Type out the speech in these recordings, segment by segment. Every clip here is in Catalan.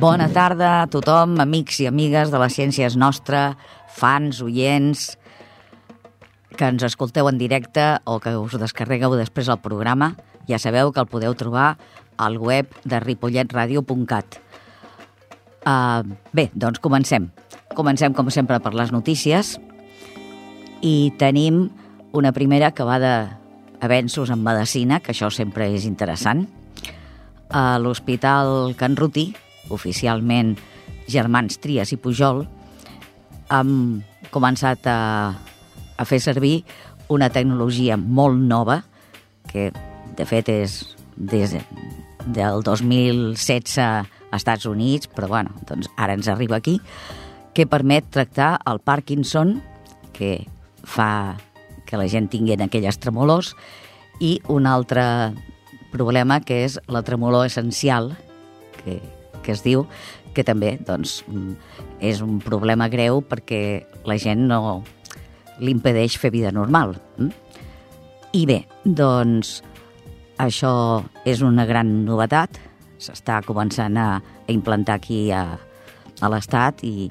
Bona tarda a tothom, amics i amigues de la Ciència és Nostra, fans, oients, que ens escolteu en directe o que us descarregueu després el programa. Ja sabeu que el podeu trobar al web de ripolletradio.cat. Uh, bé, doncs comencem. Comencem, com sempre, per les notícies i tenim una primera que va d'avenços en medicina, que això sempre és interessant. A l'Hospital Can Ruti, oficialment Germans Trias i Pujol, han començat a, a fer servir una tecnologia molt nova, que de fet és des del 2016 a Estats Units, però bueno, doncs ara ens arriba aquí, que permet tractar el Parkinson, que fa que la gent tingui aquelles tremolors, i un altre problema que és la tremolor essencial, que, que es diu, que també doncs, és un problema greu perquè la gent no l'impedeix fer vida normal. Mm? I bé, doncs això és una gran novetat, s'està començant a, a implantar aquí a, a l'Estat i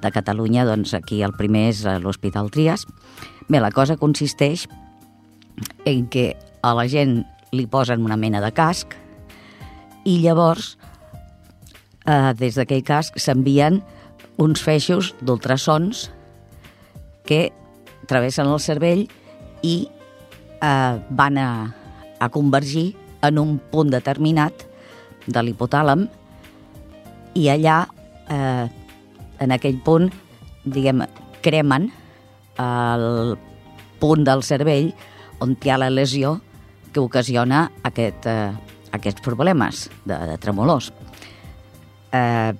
de Catalunya, doncs aquí el primer és l'Hospital Trias. Bé, la cosa consisteix en que a la gent li posen una mena de casc i llavors eh, des d'aquell casc s'envien uns feixos d'ultrasons que travessen el cervell i eh, van a, a convergir en un punt determinat de l'hipotàlam i allà, eh, en aquell punt, diguem, cremen el punt del cervell on hi ha la lesió que ocasiona aquest, eh, aquests problemes de, de tremolors. Eh,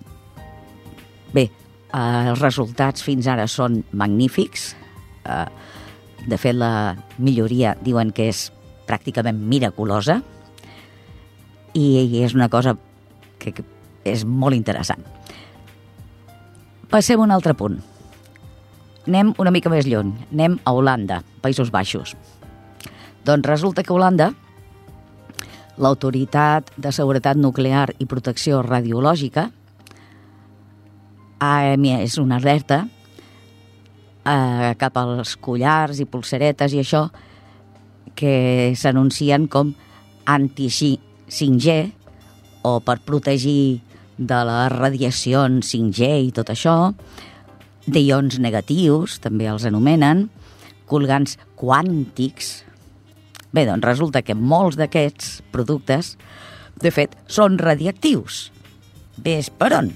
bé, eh, els resultats fins ara són magnífics. Eh, de fet, la milloria diuen que és pràcticament miraculosa i, i és una cosa que, que és molt interessant. Passem a un altre punt. Anem una mica més lluny. Anem a Holanda, Països Baixos. Doncs resulta que Holanda l'Autoritat de Seguretat Nuclear i Protecció Radiològica ha emès una alerta eh, cap als collars i pulseretes i això que s'anuncien com anti-5G o per protegir de les radiacions 5G i tot això, d'ions negatius, també els anomenen, colgants quàntics. Bé, doncs resulta que molts d'aquests productes, de fet, són radiactius. Ves per on?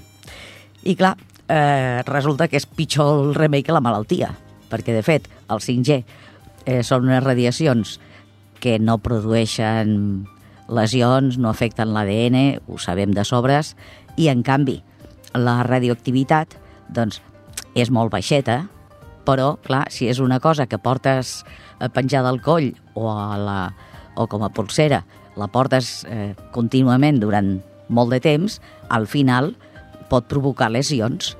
I clar, eh, resulta que és pitjor el remei que la malaltia, perquè, de fet, el 5G eh, són unes radiacions que no produeixen lesions, no afecten l'ADN, ho sabem de sobres, i en canvi la radioactivitat doncs, és molt baixeta, però, clar, si és una cosa que portes penjada al coll o, a la, o com a pulsera, la portes eh, contínuament durant molt de temps, al final pot provocar lesions.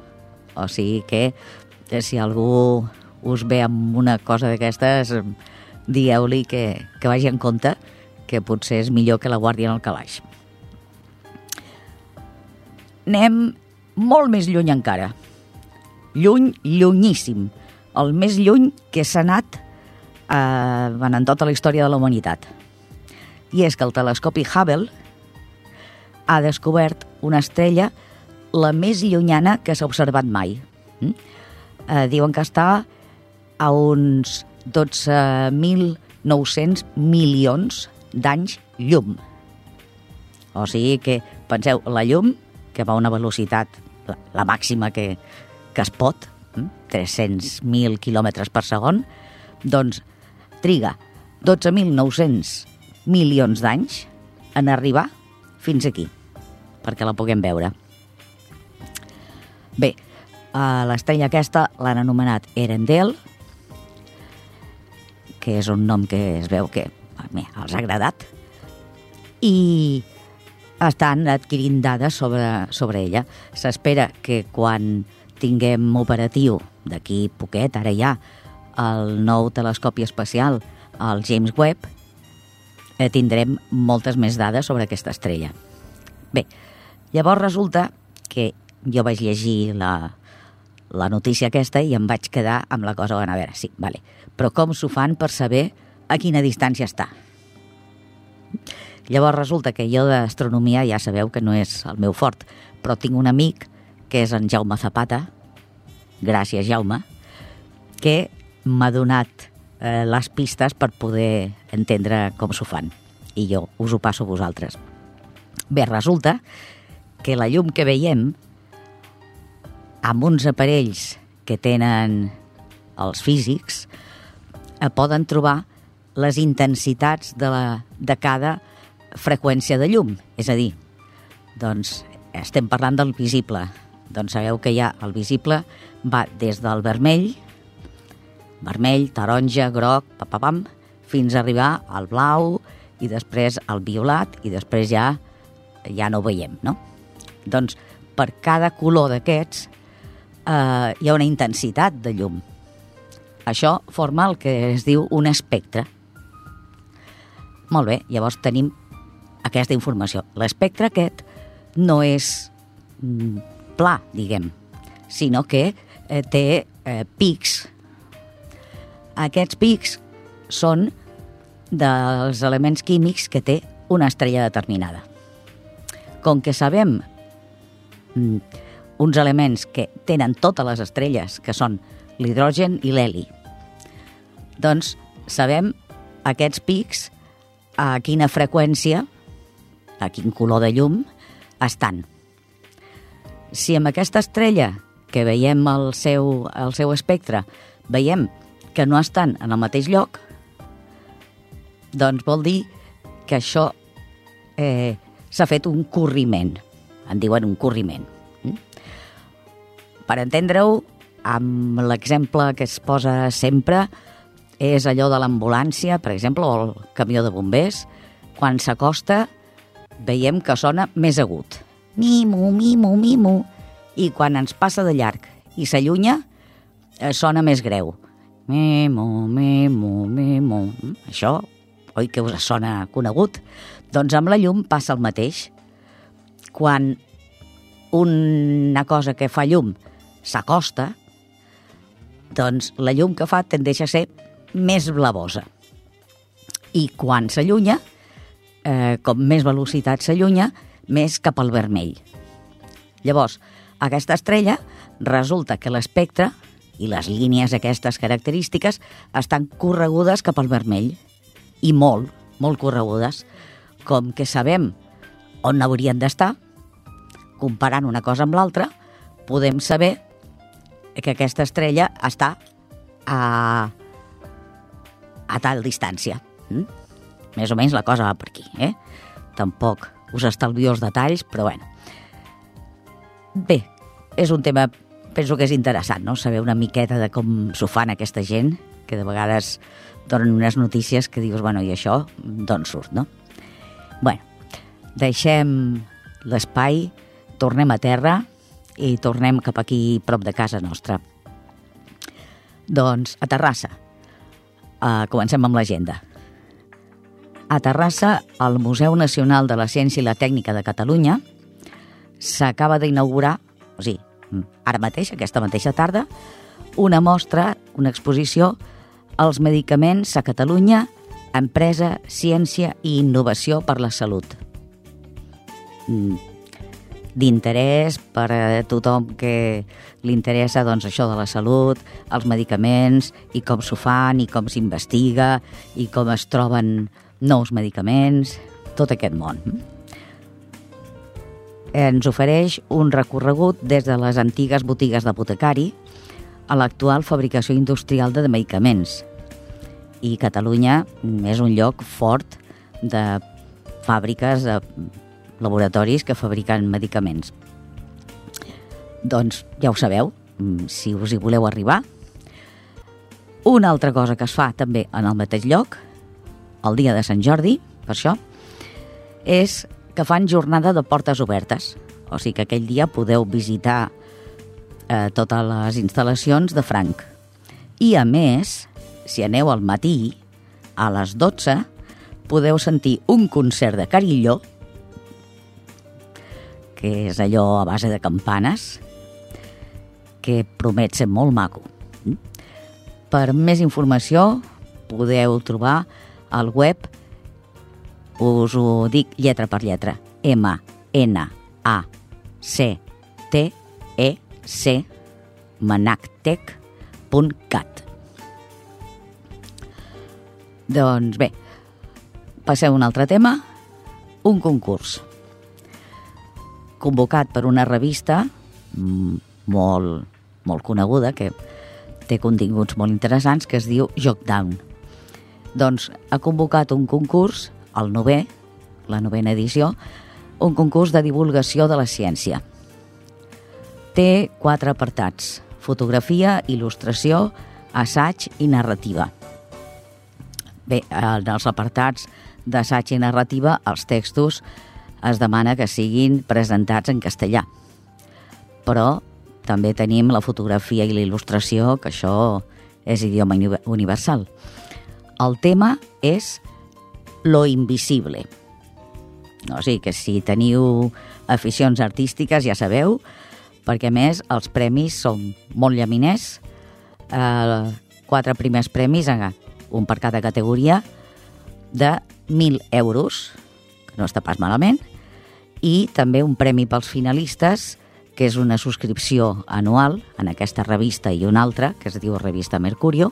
O sigui que eh, si algú us ve amb una cosa d'aquestes, dieu-li que, que vagi en compte, que potser és millor que la guàrdia en el calaix. Anem molt més lluny encara. Lluny, llunyíssim. El més lluny que s'ha anat eh, en tota la història de la humanitat. I és que el telescopi Hubble ha descobert una estrella la més llunyana que s'ha observat mai. Mm? Eh, diuen que està a uns 12.900 milions d'anys llum. O sigui que, penseu, la llum, que va a una velocitat, la, la màxima que, que es pot, 300.000 hm, quilòmetres per segon, doncs triga 12.900 milions d'anys en arribar fins aquí, perquè la puguem veure. Bé, l'estrella aquesta l'han anomenat Erendel, que és un nom que es veu que bé, els ha agradat, i estan adquirint dades sobre, sobre ella. S'espera que quan tinguem operatiu d'aquí poquet, ara ja, el nou telescopi espacial, el James Webb, eh, tindrem moltes més dades sobre aquesta estrella. Bé, llavors resulta que jo vaig llegir la, la notícia aquesta i em vaig quedar amb la cosa, bueno, a veure, sí, vale. però com s'ho fan per saber a quina distància està? Llavors resulta que jo d'astronomia ja sabeu que no és el meu fort, però tinc un amic que és en Jaume Zapata, gràcies Jaume, que m'ha donat eh, les pistes per poder entendre com s'ho fan. I jo us ho passo a vosaltres. Bé, resulta que la llum que veiem amb uns aparells que tenen els físics eh, poden trobar les intensitats de, la, de cada freqüència de llum. És a dir, doncs estem parlant del visible. Doncs sabeu que ja el visible va des del vermell, vermell, taronja, groc, papapam, fins a arribar al blau i després al violat i després ja ja no ho veiem, no? Doncs per cada color d'aquests eh, hi ha una intensitat de llum. Això forma el que es diu un espectre. Molt bé, llavors tenim aquesta informació. L'espectre aquest no és mm, pla, diguem, sinó que eh, té eh, pics. Aquests pics són dels elements químics que té una estrella determinada. Com que sabem mm, uns elements que tenen totes les estrelles, que són l'hidrogen i l'heli, doncs sabem aquests pics a quina freqüència a quin color de llum estan. Si amb aquesta estrella que veiem el seu, el seu espectre veiem que no estan en el mateix lloc, doncs vol dir que això eh, s'ha fet un corriment. En diuen un corriment. Mm? Per entendre-ho, amb l'exemple que es posa sempre és allò de l'ambulància, per exemple, o el camió de bombers, quan s'acosta veiem que sona més agut. Mimo, mimo, mimo. I quan ens passa de llarg i s'allunya, eh, sona més greu. Mimo, mimo. Mm, això, oi que us sona conegut? Doncs amb la llum passa el mateix. Quan una cosa que fa llum s'acosta, doncs la llum que fa tendeix a ser més blavosa. I quan s'allunya, eh, com més velocitat s'allunya, més cap al vermell. Llavors, aquesta estrella resulta que l'espectre i les línies aquestes característiques estan corregudes cap al vermell i molt, molt corregudes, com que sabem on haurien d'estar, comparant una cosa amb l'altra, podem saber que aquesta estrella està a, a tal distància. Mm? Més o menys la cosa va per aquí, eh? Tampoc us estalvio els detalls, però bueno. Bé, és un tema, penso que és interessant, no?, saber una miqueta de com s'ho fan aquesta gent, que de vegades donen unes notícies que dius, bueno, i això d'on surt, no? Bueno, deixem l'espai, tornem a terra i tornem cap aquí prop de casa nostra. Doncs a Terrassa. Uh, comencem amb l'agenda. A Terrassa, al Museu Nacional de la Ciència i la Tècnica de Catalunya, s'acaba d'inaugurar, o sigui, ara mateix, aquesta mateixa tarda, una mostra, una exposició, els medicaments a Catalunya, empresa, ciència i innovació per la salut. Mm, d'interès per a tothom que li interessa doncs, això de la salut, els medicaments, i com s'ho fan, i com s'investiga, i com es troben nous medicaments, tot aquest món. Ens ofereix un recorregut des de les antigues botigues d'apotecari a l'actual fabricació industrial de medicaments. I Catalunya és un lloc fort de fàbriques, de laboratoris que fabriquen medicaments. Doncs ja ho sabeu, si us hi voleu arribar. Una altra cosa que es fa també en el mateix lloc el dia de Sant Jordi, per això, és que fan jornada de portes obertes. O sigui que aquell dia podeu visitar eh, totes les instal·lacions de Franc. I a més, si aneu al matí, a les 12, podeu sentir un concert de Carilló, que és allò a base de campanes, que promet ser molt maco. Per més informació podeu trobar al web, us ho dic lletra per lletra, M, N, A, C, T, E, C, manactec.cat. Doncs bé, passeu a un altre tema, un concurs convocat per una revista mm, molt, molt coneguda que té continguts molt interessants que es diu Jockdown. Doncs ha convocat un concurs, el novè, la novena edició, un concurs de divulgació de la ciència. Té quatre apartats, fotografia, il·lustració, assaig i narrativa. Bé, en els apartats d'assaig i narrativa, els textos es demana que siguin presentats en castellà. Però també tenim la fotografia i la il·lustració, que això és idioma universal. El tema és lo invisible. O sigui que si teniu aficions artístiques ja sabeu, perquè més els premis són molt llaminers, eh, quatre primers premis, un per cada categoria, de 1.000 euros, que no està pas malament, i també un premi pels finalistes, que és una subscripció anual en aquesta revista i una altra, que es diu Revista Mercurio,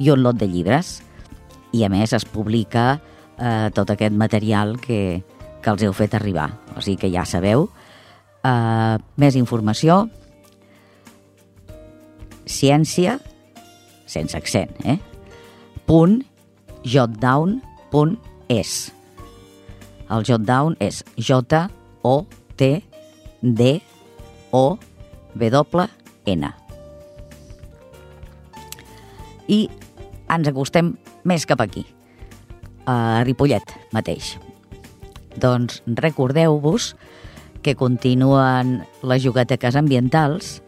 i un lot de llibres. I a més es publica eh, tot aquest material que, que els heu fet arribar. O sigui que ja sabeu. Eh, més informació. Ciència, sense accent, eh? punt jotdown.es. El jotdown és J-O-T-D-O-W-N. I ens acostem més cap aquí, a Ripollet mateix. Doncs recordeu-vos que continuen les jugateques ambientals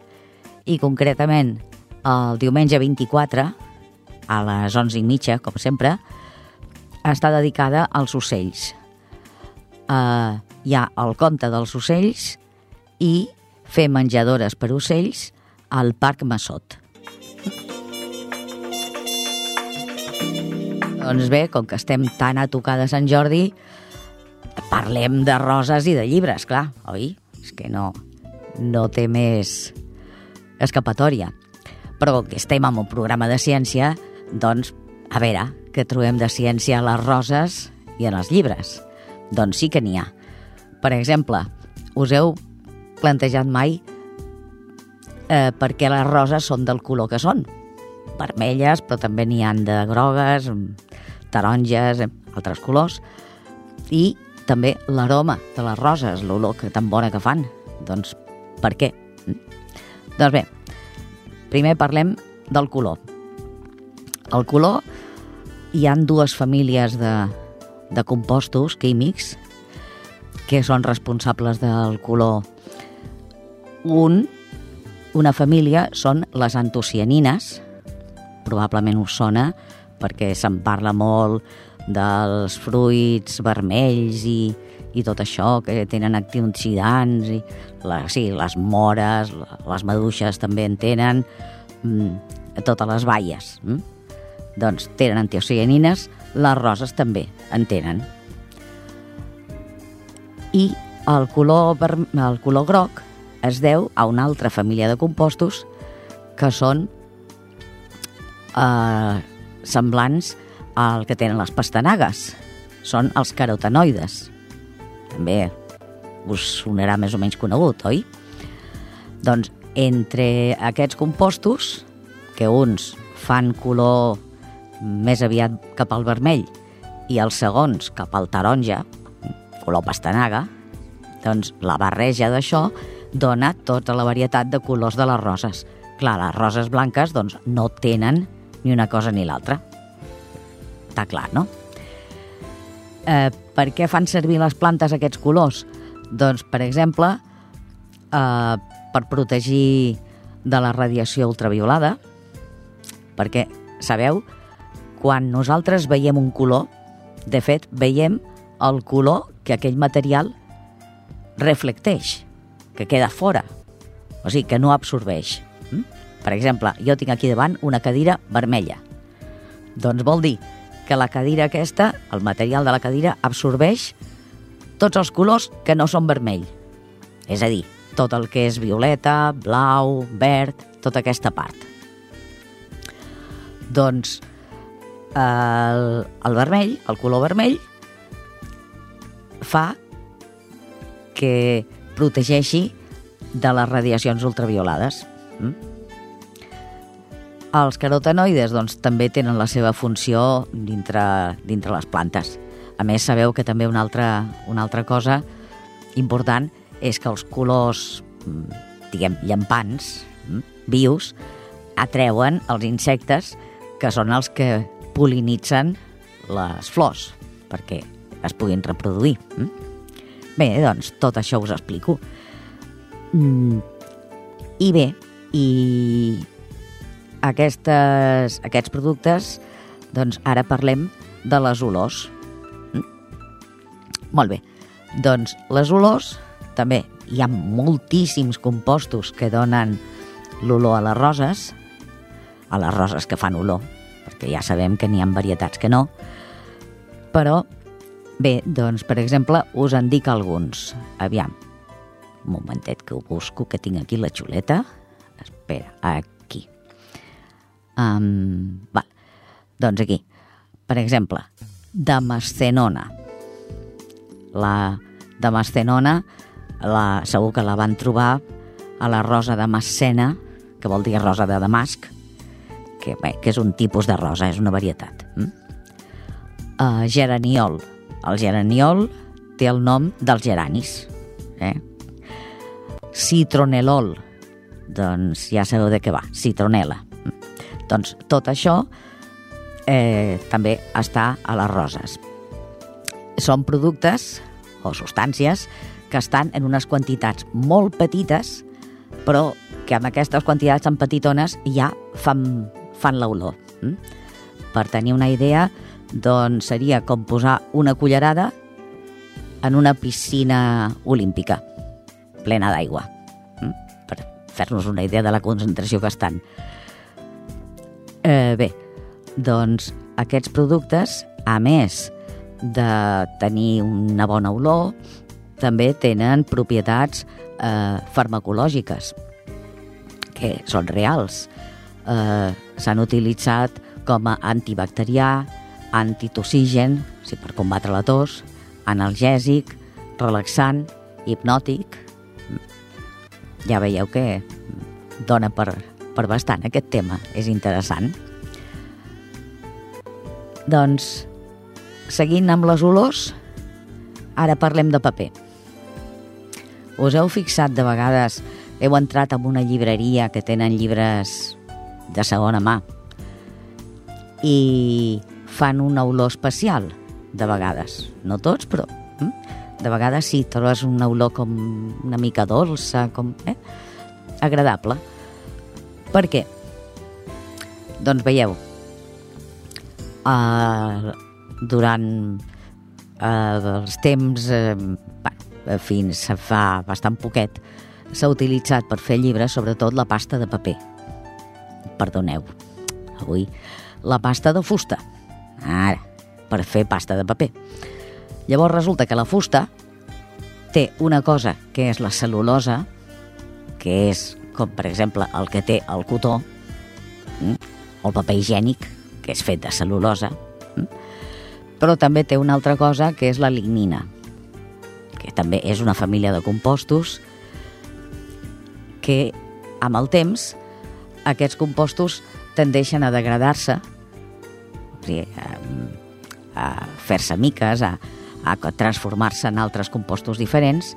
i concretament el diumenge 24 a les 11 i mitja, com sempre, està dedicada als ocells. Uh, hi ha el conte dels ocells i fer menjadores per ocells al Parc Massot. Doncs bé, com que estem tan a tocar de Sant Jordi, parlem de roses i de llibres, clar, oi? És que no, no té més escapatòria. Però com que estem en un programa de ciència, doncs, a veure, què trobem de ciència a les roses i en els llibres? Doncs sí que n'hi ha. Per exemple, us heu plantejat mai eh, per què les roses són del color que són? Vermelles, però també n'hi han de grogues, taronges, altres colors. I també l'aroma de les roses, l'olor que tan bona que fan. Doncs per què? Doncs bé, primer parlem del color. El color, hi han dues famílies de, de compostos químics que són responsables del color. Un, una família són les antocianines, probablement us sona perquè se'n parla molt dels fruits vermells i, i tot això, que tenen antioxidants, i la, sí, les mores, les maduixes també en tenen, mm, totes les baies. Mm? Doncs tenen antocianines, les roses també en tenen. I el color, el color groc es deu a una altra família de compostos que són eh, semblants al que tenen les pastanagues. Són els carotenoides. També us sonarà més o menys conegut, oi? Doncs entre aquests compostos, que uns fan color més aviat cap al vermell i els segons cap al taronja, color pastanaga, doncs la barreja d'això dona tota la varietat de colors de les roses. Clar, les roses blanques doncs, no tenen ni una cosa ni l'altra. Està clar, no? Eh, per què fan servir les plantes aquests colors? Doncs, per exemple, eh, per protegir de la radiació ultraviolada, perquè, sabeu, quan nosaltres veiem un color, de fet, veiem el color que aquell material reflecteix. que queda fora, o sigui, que no absorbeix. Per exemple, jo tinc aquí davant una cadira vermella. Doncs vol dir que la cadira aquesta, el material de la cadira, absorbeix tots els colors que no són vermell. És a dir, tot el que és violeta, blau, verd, tota aquesta part. Doncs el, el vermell, el color vermell, fa que protegeixi de les radiacions ultraviolades. Mm? Els carotenoides doncs, també tenen la seva funció dintre, dintre les plantes. A més, sabeu que també una altra, una altra cosa important és que els colors, mm, diguem, llampants, mm, vius, atreuen els insectes que són els que polinitzen les flors perquè es puguin reproduir. Mm? Bé, doncs, tot això us explico. I bé, i aquestes, aquests productes, doncs ara parlem de les olors. Mm? Molt bé, doncs les olors, també hi ha moltíssims compostos que donen l'olor a les roses, a les roses que fan olor, perquè ja sabem que n'hi ha varietats que no, però bé, doncs, per exemple, us en dic alguns. Aviam, un momentet que ho busco, que tinc aquí la xuleta. Espera, aquí. Um, va, doncs aquí. Per exemple, Damascenona. La Damascenona, la, segur que la van trobar a la rosa de Massena, que vol dir rosa de Damasc, que, bé, que és un tipus de rosa, és una varietat. Mm? Uh, geraniol. El geraniol té el nom dels geranis. Eh? Citronelol. Doncs ja sabeu de què va, citronela. Mm. Doncs tot això eh, també està a les roses. Són productes o substàncies que estan en unes quantitats molt petites, però que amb aquestes quantitats tan petitones ja fan fan l'olor. Mm? Per tenir una idea, doncs seria com posar una cullerada en una piscina olímpica, plena d'aigua, mm? per fer-nos una idea de la concentració que estan. Eh, bé, doncs aquests productes, a més de tenir una bona olor, també tenen propietats eh, farmacològiques, que són reals eh, s'han utilitzat com a antibacterià, antitoxigen, o sigui, per combatre la tos, analgèsic, relaxant, hipnòtic. Ja veieu que dona per, per bastant aquest tema, és interessant. Doncs, seguint amb les olors, ara parlem de paper. Us heu fixat de vegades, heu entrat en una llibreria que tenen llibres de segona mà i fan una olor especial, de vegades. No tots, però hm? de vegades sí, trobes una olor com una mica dolça, com, eh? agradable. Per què? Doncs veieu, uh, durant uh, els temps, uh, fins fa bastant poquet, s'ha utilitzat per fer llibres sobretot la pasta de paper perdoneu, avui, la pasta de fusta. Ara, per fer pasta de paper. Llavors resulta que la fusta té una cosa que és la cel·lulosa, que és com per exemple el que té el cotó, mm, o el paper higiènic, que és fet de cel·lulosa, mm, però també té una altra cosa que és la lignina, que també és una família de compostos que amb el temps aquests compostos tendeixen a degradar-se, a, fer-se miques, a, a transformar-se en altres compostos diferents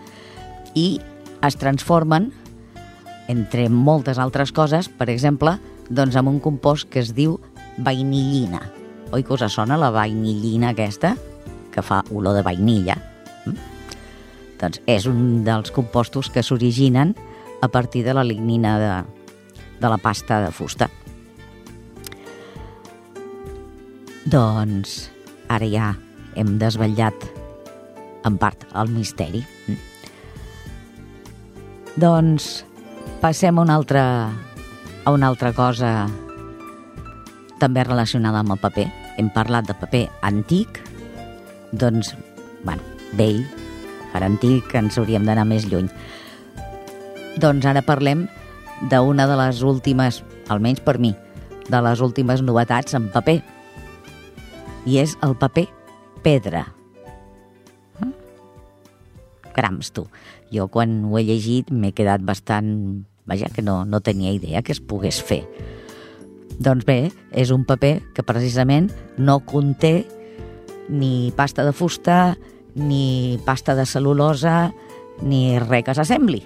i es transformen, entre moltes altres coses, per exemple, doncs amb un compost que es diu vainillina. Oi que us sona la vainillina aquesta? Que fa olor de vainilla. Mm? Doncs és un dels compostos que s'originen a partir de la lignina de, de la pasta de fusta. Doncs ara ja hem desvetllat en part el misteri. Doncs passem a una altra, a una altra cosa també relacionada amb el paper. Hem parlat de paper antic, doncs, bueno, vell, per antic ens hauríem d'anar més lluny. Doncs ara parlem d'una de les últimes, almenys per mi, de les últimes novetats en paper. I és el paper pedra. Eh? Crams, tu. Jo quan ho he llegit m'he quedat bastant... Vaja, que no, no tenia idea que es pogués fer. Doncs bé, és un paper que precisament no conté ni pasta de fusta, ni pasta de cel·lulosa, ni res que s'assembli.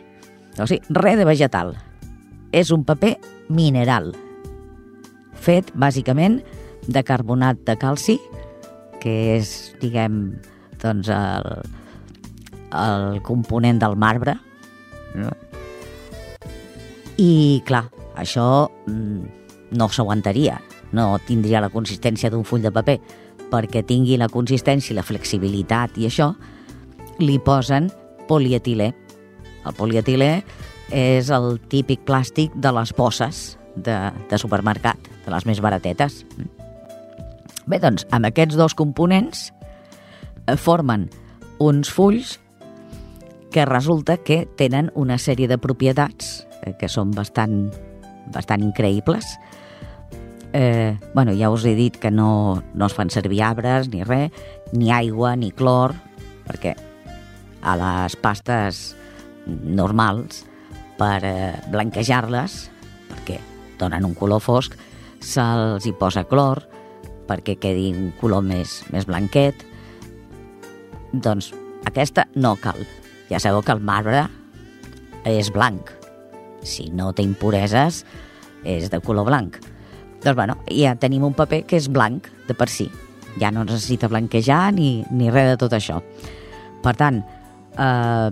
O sigui, res de vegetal. És un paper mineral, fet bàsicament de carbonat de calci, que és, diguem, doncs el, el component del marbre. No? I, clar, això mm, no s'aguantaria, no tindria la consistència d'un full de paper, perquè tingui la consistència i la flexibilitat i això, li posen polietilè. El polietilè és el típic plàstic de les bosses de, de supermercat, de les més baratetes. Bé, doncs, amb aquests dos components eh, formen uns fulls que resulta que tenen una sèrie de propietats eh, que són bastant, bastant increïbles. Eh, bueno, ja us he dit que no, no es fan servir arbres ni res, ni aigua, ni clor, perquè a les pastes normals, per eh, blanquejar-les, perquè donen un color fosc, se'ls hi posa clor perquè quedi un color més, més blanquet. Doncs aquesta no cal. Ja sabeu que el marbre és blanc. Si no té impureses, és de color blanc. Doncs, bueno, ja tenim un paper que és blanc de per si. Ja no necessita blanquejar ni, ni res de tot això. Per tant, eh,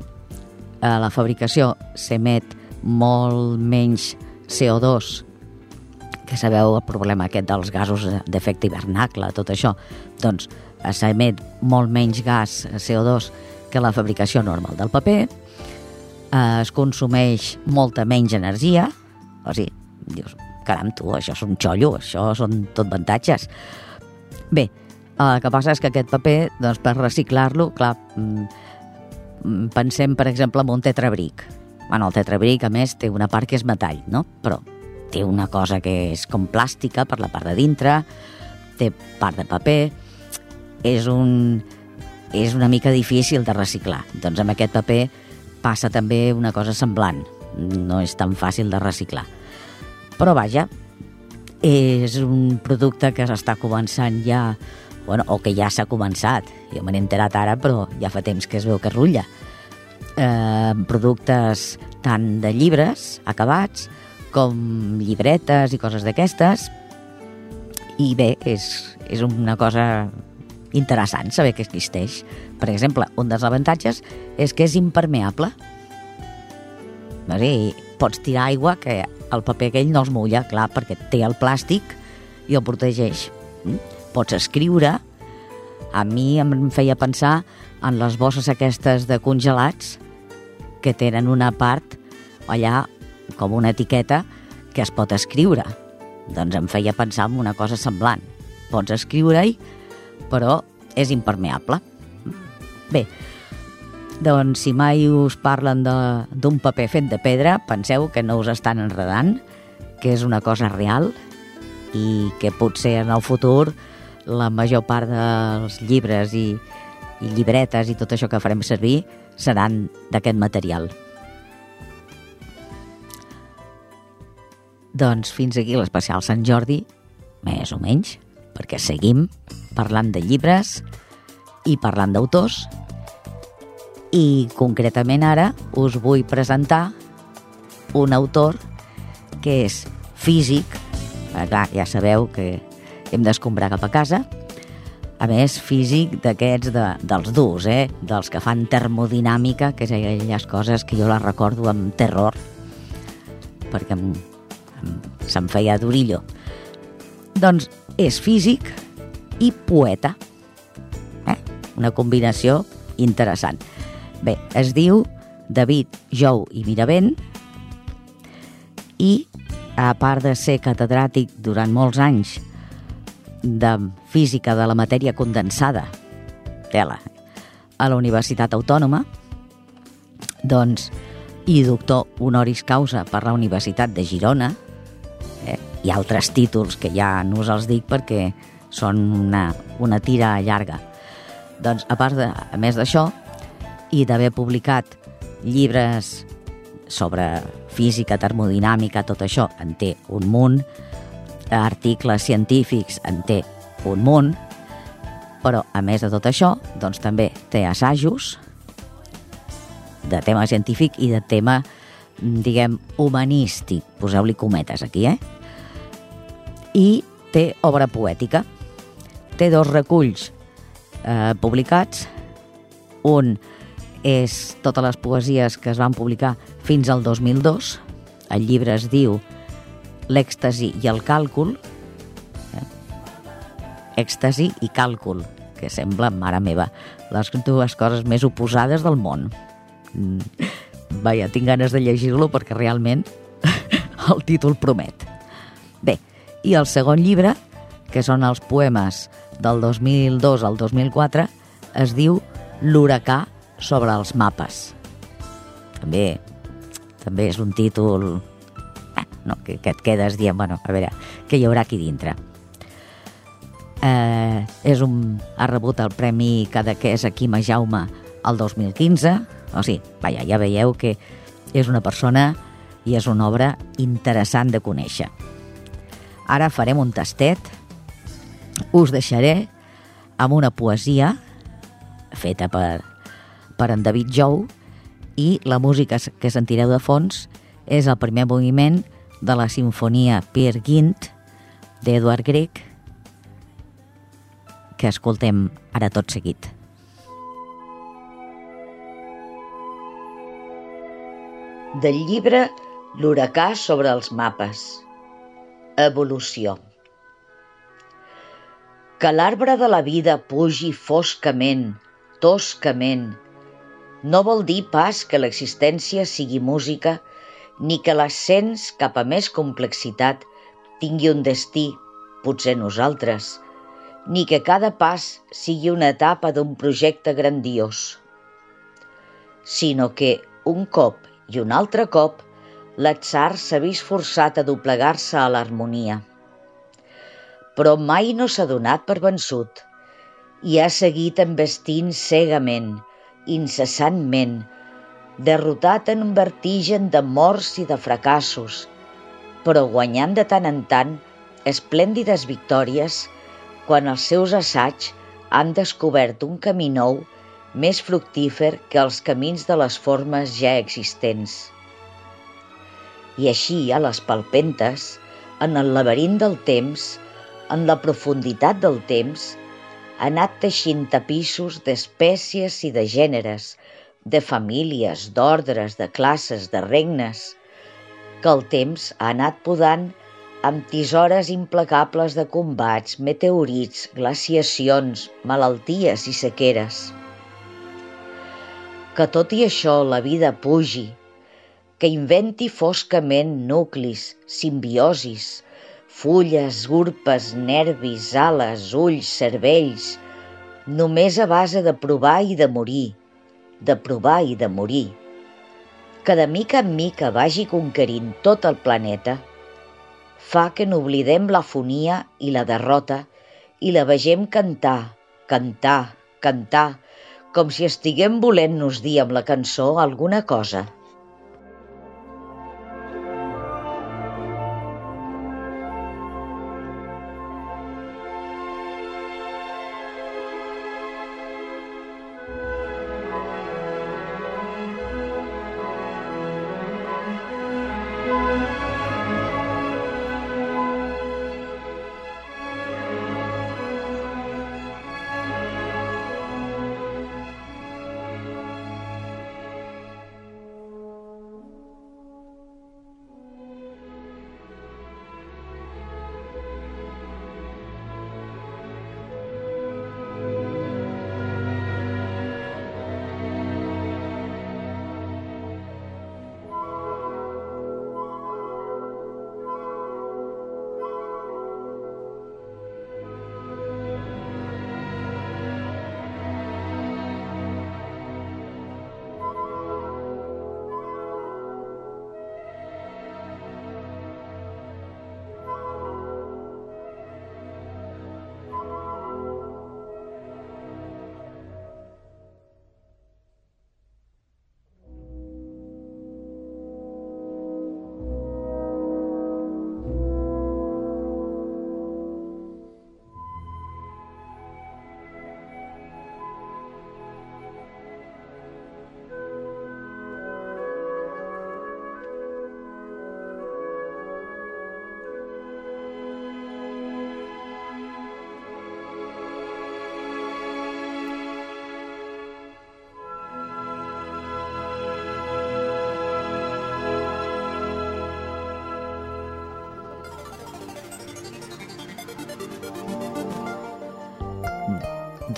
a la fabricació s'emet molt menys CO2 que sabeu el problema aquest dels gasos d'efecte hivernacle, tot això, doncs s'emet molt menys gas CO2 que la fabricació normal del paper, eh, es consumeix molta menys energia, o sigui, dius, caram, tu, això és un xollo, això són tot avantatges. Bé, el que passa és que aquest paper, doncs, per reciclar-lo, clar, mm, pensem, per exemple, en un tetrabric. Bueno, el tetrabric, a més, té una part que és metall, no? Però té una cosa que és com plàstica per la part de dintre, té part de paper, és, un, és una mica difícil de reciclar. Doncs amb aquest paper passa també una cosa semblant, no és tan fàcil de reciclar. Però vaja, és un producte que s'està començant ja, bueno, o que ja s'ha començat, jo me n'he enterat ara, però ja fa temps que es veu que rutlla. Eh, productes tant de llibres acabats, com llibretes i coses d'aquestes. I bé, és, és una cosa interessant saber que existeix. Per exemple, un dels avantatges és que és impermeable. No sé, pots tirar aigua que el paper aquell no es mulla, clar, perquè té el plàstic i el protegeix. Mm? Pots escriure. A mi em feia pensar en les bosses aquestes de congelats que tenen una part allà com una etiqueta que es pot escriure. Doncs em feia pensar en una cosa semblant. Pots escriure-hi, però és impermeable. Bé, doncs si mai us parlen d'un paper fet de pedra, penseu que no us estan enredant, que és una cosa real i que potser en el futur la major part dels llibres i, i llibretes i tot això que farem servir seran d'aquest material. Doncs fins aquí l'especial Sant Jordi, més o menys, perquè seguim parlant de llibres i parlant d'autors i concretament ara us vull presentar un autor que és físic, eh, clar, ja sabeu que hem d'escombrar cap a casa, a més, físic d'aquests de, dels durs, eh? dels que fan termodinàmica, que és aquelles coses que jo les recordo amb terror, perquè em, se'm feia d'orillo. Doncs és físic i poeta. Eh? Una combinació interessant. Bé, es diu David Jou i Miravent, i a part de ser catedràtic durant molts anys de física de la matèria condensada, tela, a la Universitat Autònoma, doncs, i doctor honoris causa per la Universitat de Girona, i altres títols que ja no us els dic perquè són una, una tira llarga. Doncs, a part de, a més d'això, i d'haver publicat llibres sobre física, termodinàmica, tot això en té un munt, articles científics en té un munt, però a més de tot això, doncs també té assajos de tema científic i de tema, diguem, humanístic, poseu-li cometes aquí, eh? I té obra poètica. Té dos reculls eh, publicats, un és totes les poesies que es van publicar fins al 2002. El llibre es diu L'èxtasi i el càlcul. Eh? Èxtasi i càlcul, que sembla, mare meva, les dues coses més oposades del món. Mm. Vaja, tinc ganes de llegir-lo perquè realment el títol promet. Bé, i el segon llibre, que són els poemes del 2002 al 2004, es diu L'huracà sobre els mapes. També, també és un títol eh, no, que, que et quedes dient, bueno, a veure, què hi haurà aquí dintre? Eh, és un, ha rebut el Premi Cadaqués a Quima Jaume el 2015, o sigui, vaja, ja veieu que és una persona i és una obra interessant de conèixer. Ara farem un tastet, us deixaré amb una poesia feta per per en David Jou i la música que sentireu de fons és el primer moviment de la sinfonia Peer Gynt d'Edward Grieg que escoltem ara tot seguit. Del llibre L'huracà sobre els mapes. Evolució. Que l'arbre de la vida pugi foscament, toscament, no vol dir pas que l'existència sigui música ni que l'ascens cap a més complexitat tingui un destí, potser nosaltres, ni que cada pas sigui una etapa d'un projecte grandiós, sinó que un cop i un altre cop l'atzar s'ha vist forçat a doblegar-se a l'harmonia. Però mai no s'ha donat per vençut i ha seguit embestint cegament, incessantment, derrotat en un vertigen de morts i de fracassos, però guanyant de tant en tant esplèndides victòries quan els seus assaigs han descobert un camí nou més fructífer que els camins de les formes ja existents. I així, a les palpentes, en el laberint del temps, en la profunditat del temps, ha anat teixint tapissos d'espècies i de gèneres, de famílies, d'ordres, de classes, de regnes, que el temps ha anat podant amb tisores implacables de combats, meteorits, glaciacions, malalties i sequeres. Que tot i això la vida pugi, que inventi foscament nuclis, simbiosis, fulles, urpes, nervis, ales, ulls, cervells, només a base de provar i de morir, de provar i de morir, que de mica en mica vagi conquerint tot el planeta, fa que n'oblidem l'afonia i la derrota i la vegem cantar, cantar, cantar, com si estiguem volent-nos dir amb la cançó alguna cosa.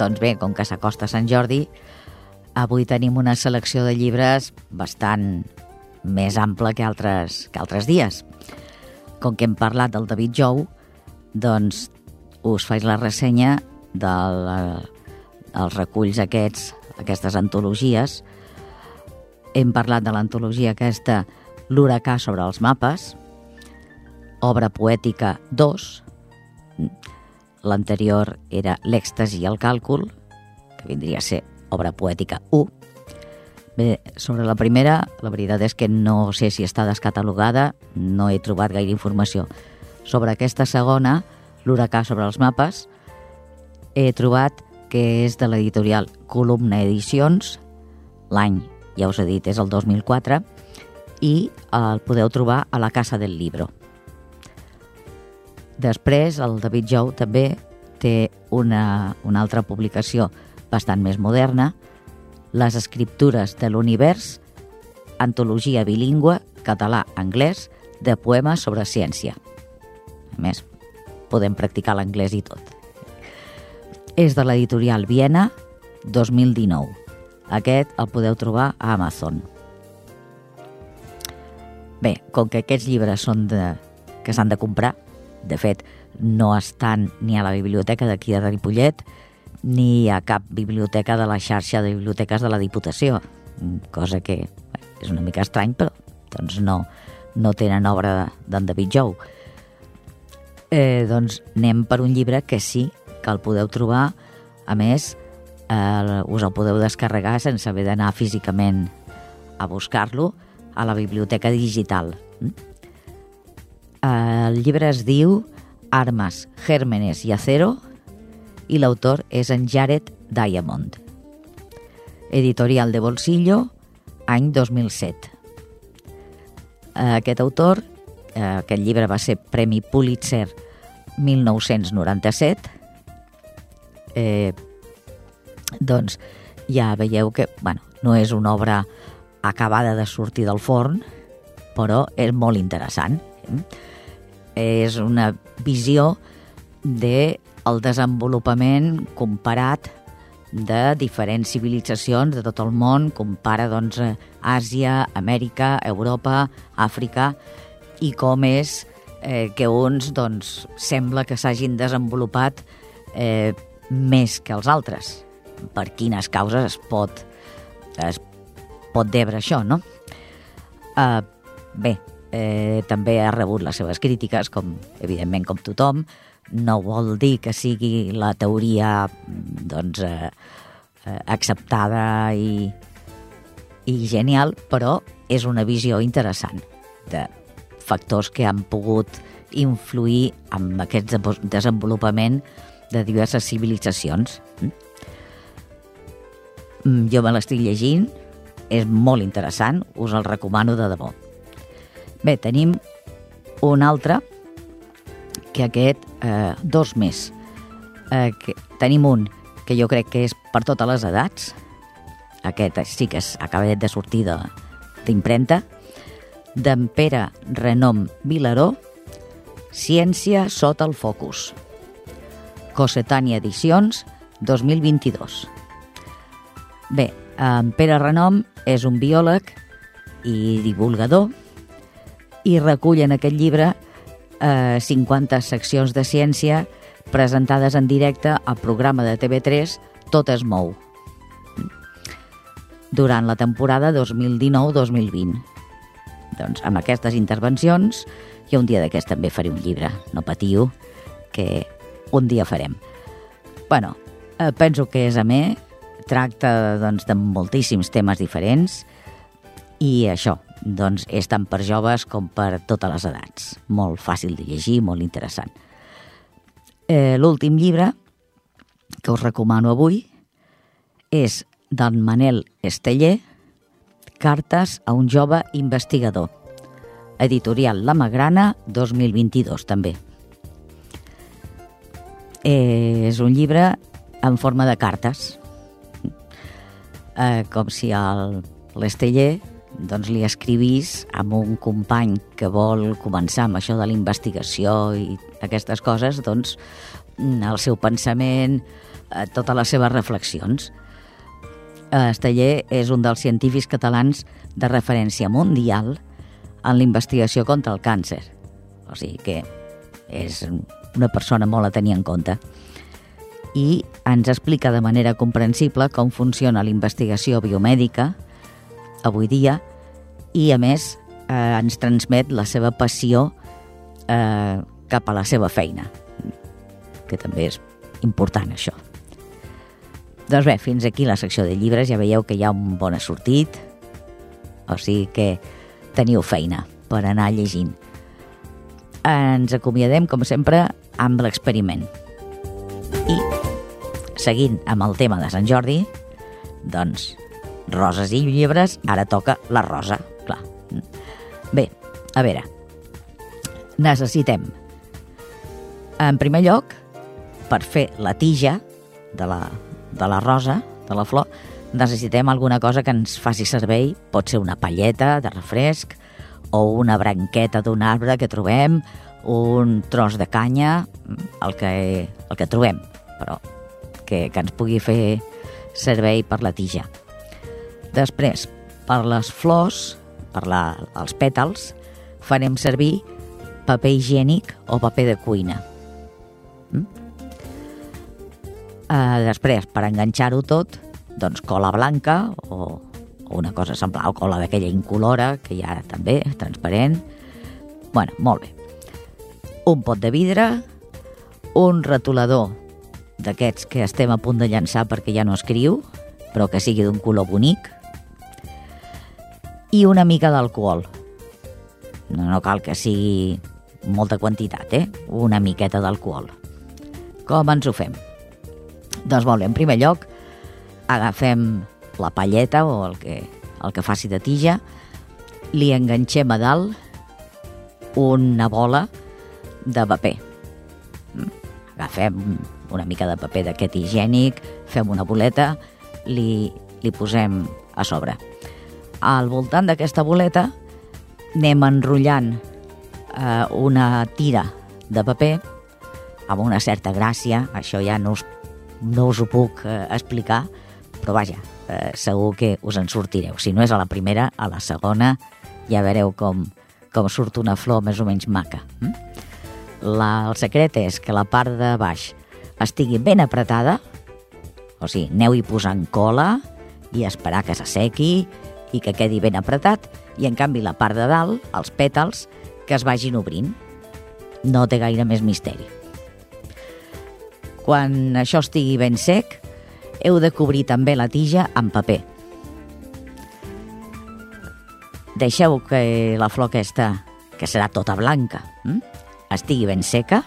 Doncs bé, com que s'acosta Sant Jordi, avui tenim una selecció de llibres bastant més ampla que altres, que altres dies. Com que hem parlat del David Jou, doncs us faig la ressenya dels de, reculls aquests, aquestes antologies. Hem parlat de l'antologia aquesta L'huracà sobre els mapes, obra poètica 2, l'anterior era L'èxtasi i el càlcul, que vindria a ser obra poètica 1. Bé, sobre la primera, la veritat és que no sé si està descatalogada, no he trobat gaire informació. Sobre aquesta segona, L'huracà sobre els mapes, he trobat que és de l'editorial Columna Edicions, l'any, ja us he dit, és el 2004, i el podeu trobar a la Casa del Libro. Després, el David Jou també té una, una altra publicació bastant més moderna, Les escriptures de l'univers, antologia bilingüe, català-anglès, de poemes sobre ciència. A més, podem practicar l'anglès i tot. És de l'editorial Viena, 2019. Aquest el podeu trobar a Amazon. Bé, com que aquests llibres són de, que s'han de comprar, de fet, no estan ni a la biblioteca d'aquí de Ripollet ni a cap biblioteca de la xarxa de biblioteques de la Diputació, cosa que bé, és una mica estrany, però doncs no, no tenen obra d'en David Jou. Eh, doncs anem per un llibre que sí que el podeu trobar, a més, eh, us el podeu descarregar sense haver d'anar físicament a buscar-lo a la biblioteca digital. El llibre es diu Armes, Gérmenes i Acero i l'autor és en Jared Diamond. Editorial de Bolsillo, any 2007. Aquest autor, aquest llibre va ser Premi Pulitzer 1997, eh, doncs ja veieu que bueno, no és una obra acabada de sortir del forn, però és molt interessant. Eh? És una visió de el desenvolupament comparat de diferents civilitzacions de tot el món, compara doncs, Àsia, Amèrica, Europa, Àfrica, i com és eh, que uns doncs, sembla que s'hagin desenvolupat eh, més que els altres. Per quines causes es pot, es pot debre això, no? Uh, bé, eh, també ha rebut les seves crítiques, com evidentment com tothom. No vol dir que sigui la teoria doncs, eh, eh, acceptada i, i genial, però és una visió interessant de factors que han pogut influir en aquest desenvolupament de diverses civilitzacions. Mm, jo me l'estic llegint, és molt interessant, us el recomano de debò. Bé, tenim un altre, que aquest, eh, dos més. Eh, que, tenim un que jo crec que és per totes les edats, aquest sí que és acabat de sortir d'impremta, d'en Pere Renom Vilaró, Ciència sota el focus. Cosetània Edicions, 2022. Bé, en Pere Renom és un biòleg i divulgador i recull en aquest llibre eh, 50 seccions de ciència presentades en directe al programa de TV3 Tot es mou durant la temporada 2019-2020. Doncs amb aquestes intervencions i un dia d'aquest també faré un llibre, no patiu, que un dia farem. bueno, eh, penso que és amè, tracta doncs, de moltíssims temes diferents i això, doncs és tant per joves com per totes les edats. Molt fàcil de llegir, molt interessant. Eh, L'últim llibre que us recomano avui és d'en Manel Esteller, Cartes a un jove investigador. Editorial La Magrana, 2022, també. Eh, és un llibre en forma de cartes, eh, com si l'Esteller doncs li escrivís amb un company que vol començar amb això de la investigació i aquestes coses, doncs el seu pensament, eh, totes les seves reflexions. Esteller és un dels científics catalans de referència mundial en la investigació contra el càncer. O sigui que és una persona molt a tenir en compte. I ens explica de manera comprensible com funciona la investigació biomèdica avui dia i, a més, eh, ens transmet la seva passió eh, cap a la seva feina, que també és important, això. Doncs bé, fins aquí la secció de llibres, ja veieu que hi ha un bon assortit, o sigui que teniu feina per anar llegint. Ens acomiadem, com sempre, amb l'experiment. I, seguint amb el tema de Sant Jordi, doncs, roses i llibres, ara toca la rosa, clar. Bé, a veure, necessitem, en primer lloc, per fer la tija de la, de la rosa, de la flor, necessitem alguna cosa que ens faci servei, pot ser una palleta de refresc, o una branqueta d'un arbre que trobem, un tros de canya, el que, el que trobem, però que, que ens pugui fer servei per la tija. Després, per les flors, per la, els pètals, farem servir paper higiènic o paper de cuina. Mm? Uh, després, per enganxar-ho tot, doncs cola blanca o o una cosa semblant, o cola d'aquella incolora, que hi ha també, transparent. bueno, molt bé. Un pot de vidre, un retolador d'aquests que estem a punt de llançar perquè ja no escriu, però que sigui d'un color bonic, i una mica d'alcohol. No, no cal que sigui molta quantitat, eh? Una miqueta d'alcohol. Com ens ho fem? Doncs molt bé, en primer lloc, agafem la palleta o el que, el que faci de tija, li enganxem a dalt una bola de paper. Agafem una mica de paper d'aquest higiènic, fem una boleta, li, li posem a sobre. Al voltant d'aquesta boleta anem enrotllant eh, una tira de paper amb una certa gràcia, això ja no us, no us ho puc eh, explicar, però vaja, eh, segur que us en sortireu. Si no és a la primera, a la segona ja veureu com, com surt una flor més o menys maca. Hm? La, el secret és que la part de baix estigui ben apretada, o sigui, aneu-hi posant cola i esperar que s'assequi i que quedi ben apretat, i en canvi la part de dalt, els pètals, que es vagin obrint. No té gaire més misteri. Quan això estigui ben sec, heu de cobrir també la tija amb paper. Deixeu que la flor aquesta, que serà tota blanca, hm? estigui ben seca.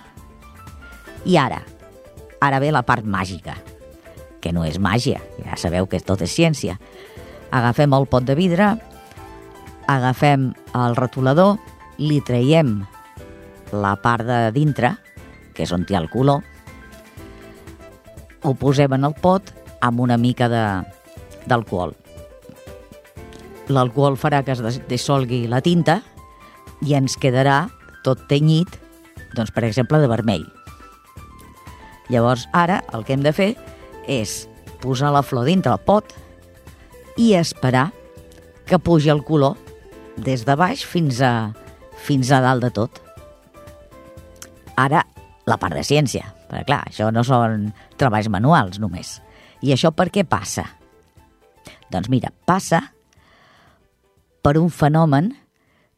I ara, ara ve la part màgica, que no és màgia, ja sabeu que tot és ciència. Agafem el pot de vidre, agafem el retolador, li traiem la part de dintre, que és on hi ha el color, ho posem en el pot amb una mica d'alcohol. L'alcohol farà que es dissolgui la tinta i ens quedarà tot tenyit, doncs, per exemple, de vermell. Llavors, ara el que hem de fer és posar la flor dintre el pot i esperar que pugi el color des de baix fins a, fins a dalt de tot. Ara, la part de ciència, perquè clar, això no són treballs manuals només. I això per què passa? Doncs mira, passa per un fenomen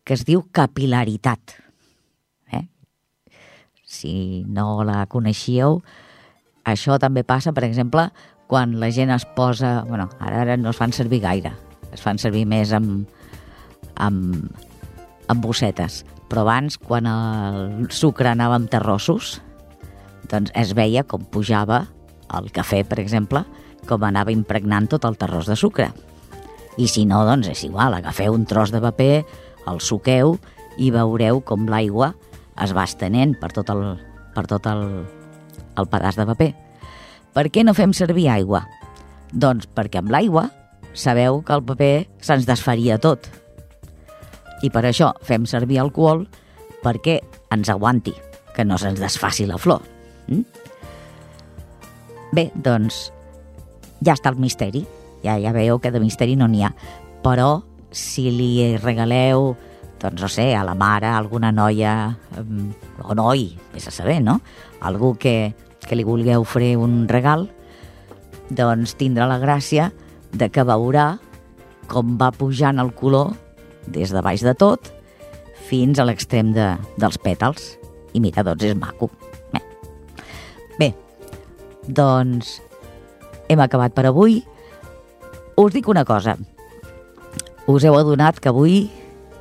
que es diu capilaritat. Eh? Si no la coneixíeu, això també passa, per exemple, quan la gent es posa... bueno, ara, ara no es fan servir gaire, es fan servir més amb, amb, amb bossetes. Però abans, quan el sucre anava amb terrossos, doncs es veia com pujava el cafè, per exemple, com anava impregnant tot el terrós de sucre. I si no, doncs és igual, agafeu un tros de paper, el suqueu i veureu com l'aigua es va estenent per tot el, per tot el, el pedaç de paper. Per què no fem servir aigua? Doncs perquè amb l'aigua sabeu que el paper se'ns desfaria tot. I per això fem servir alcohol perquè ens aguanti, que no se'ns desfaci la flor. Mm? Bé, doncs ja està el misteri. Ja, ja veieu que de misteri no n'hi ha. Però si li regaleu, doncs no sé, a la mare, alguna noia, o noi, vés a saber, no? Algú que, que li vulgueu fer un regal, doncs tindrà la gràcia de que veurà com va pujant el color des de baix de tot fins a l'extrem de, dels pètals. I mira, doncs és maco. Bé. Bé, doncs hem acabat per avui. Us dic una cosa. Us heu adonat que avui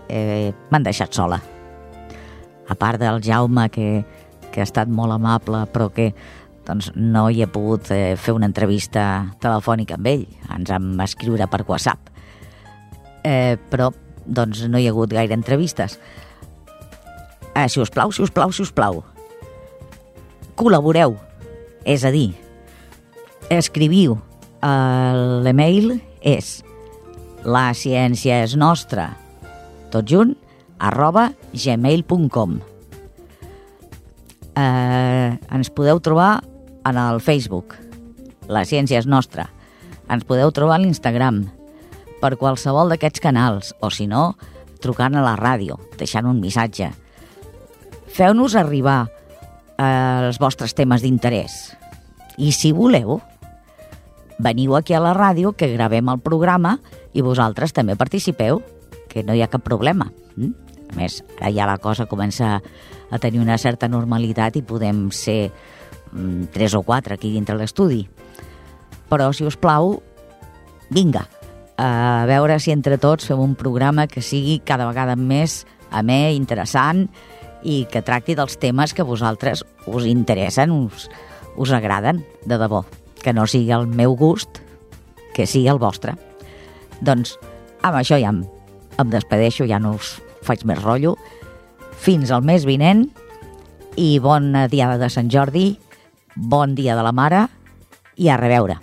eh, m'han deixat sola. A part del Jaume, que, que ha estat molt amable, però que doncs, no hi he pogut eh, fer una entrevista telefònica amb ell. Ens vam escriure per WhatsApp. Eh, però doncs, no hi ha hagut gaire entrevistes. Eh, si us plau, si us plau, si us plau, col·laboreu. És a dir, escriviu. L'email és la ciència és nostra, tot junt, arroba gmail.com. Eh, ens podeu trobar en el Facebook, la ciència és nostra. Ens podeu trobar a l'Instagram, per qualsevol d'aquests canals, o si no, trucant a la ràdio, deixant un missatge. Feu-nos arribar eh, els vostres temes d'interès. I si voleu, veniu aquí a la ràdio que gravem el programa i vosaltres també participeu, que no hi ha cap problema. Mm? Més, ara ja la cosa comença a tenir una certa normalitat i podem ser mm, tres o quatre aquí dintre l'estudi. Però, si us plau, vinga, a veure si entre tots fem un programa que sigui cada vegada més amè, interessant i que tracti dels temes que vosaltres us interessen, us, us agraden, de debò. Que no sigui el meu gust, que sigui el vostre. Doncs amb això ja em, em despedeixo, ja no us faig més rotllo. Fins al mes vinent i bona diada de Sant Jordi, bon dia de la mare i a reveure.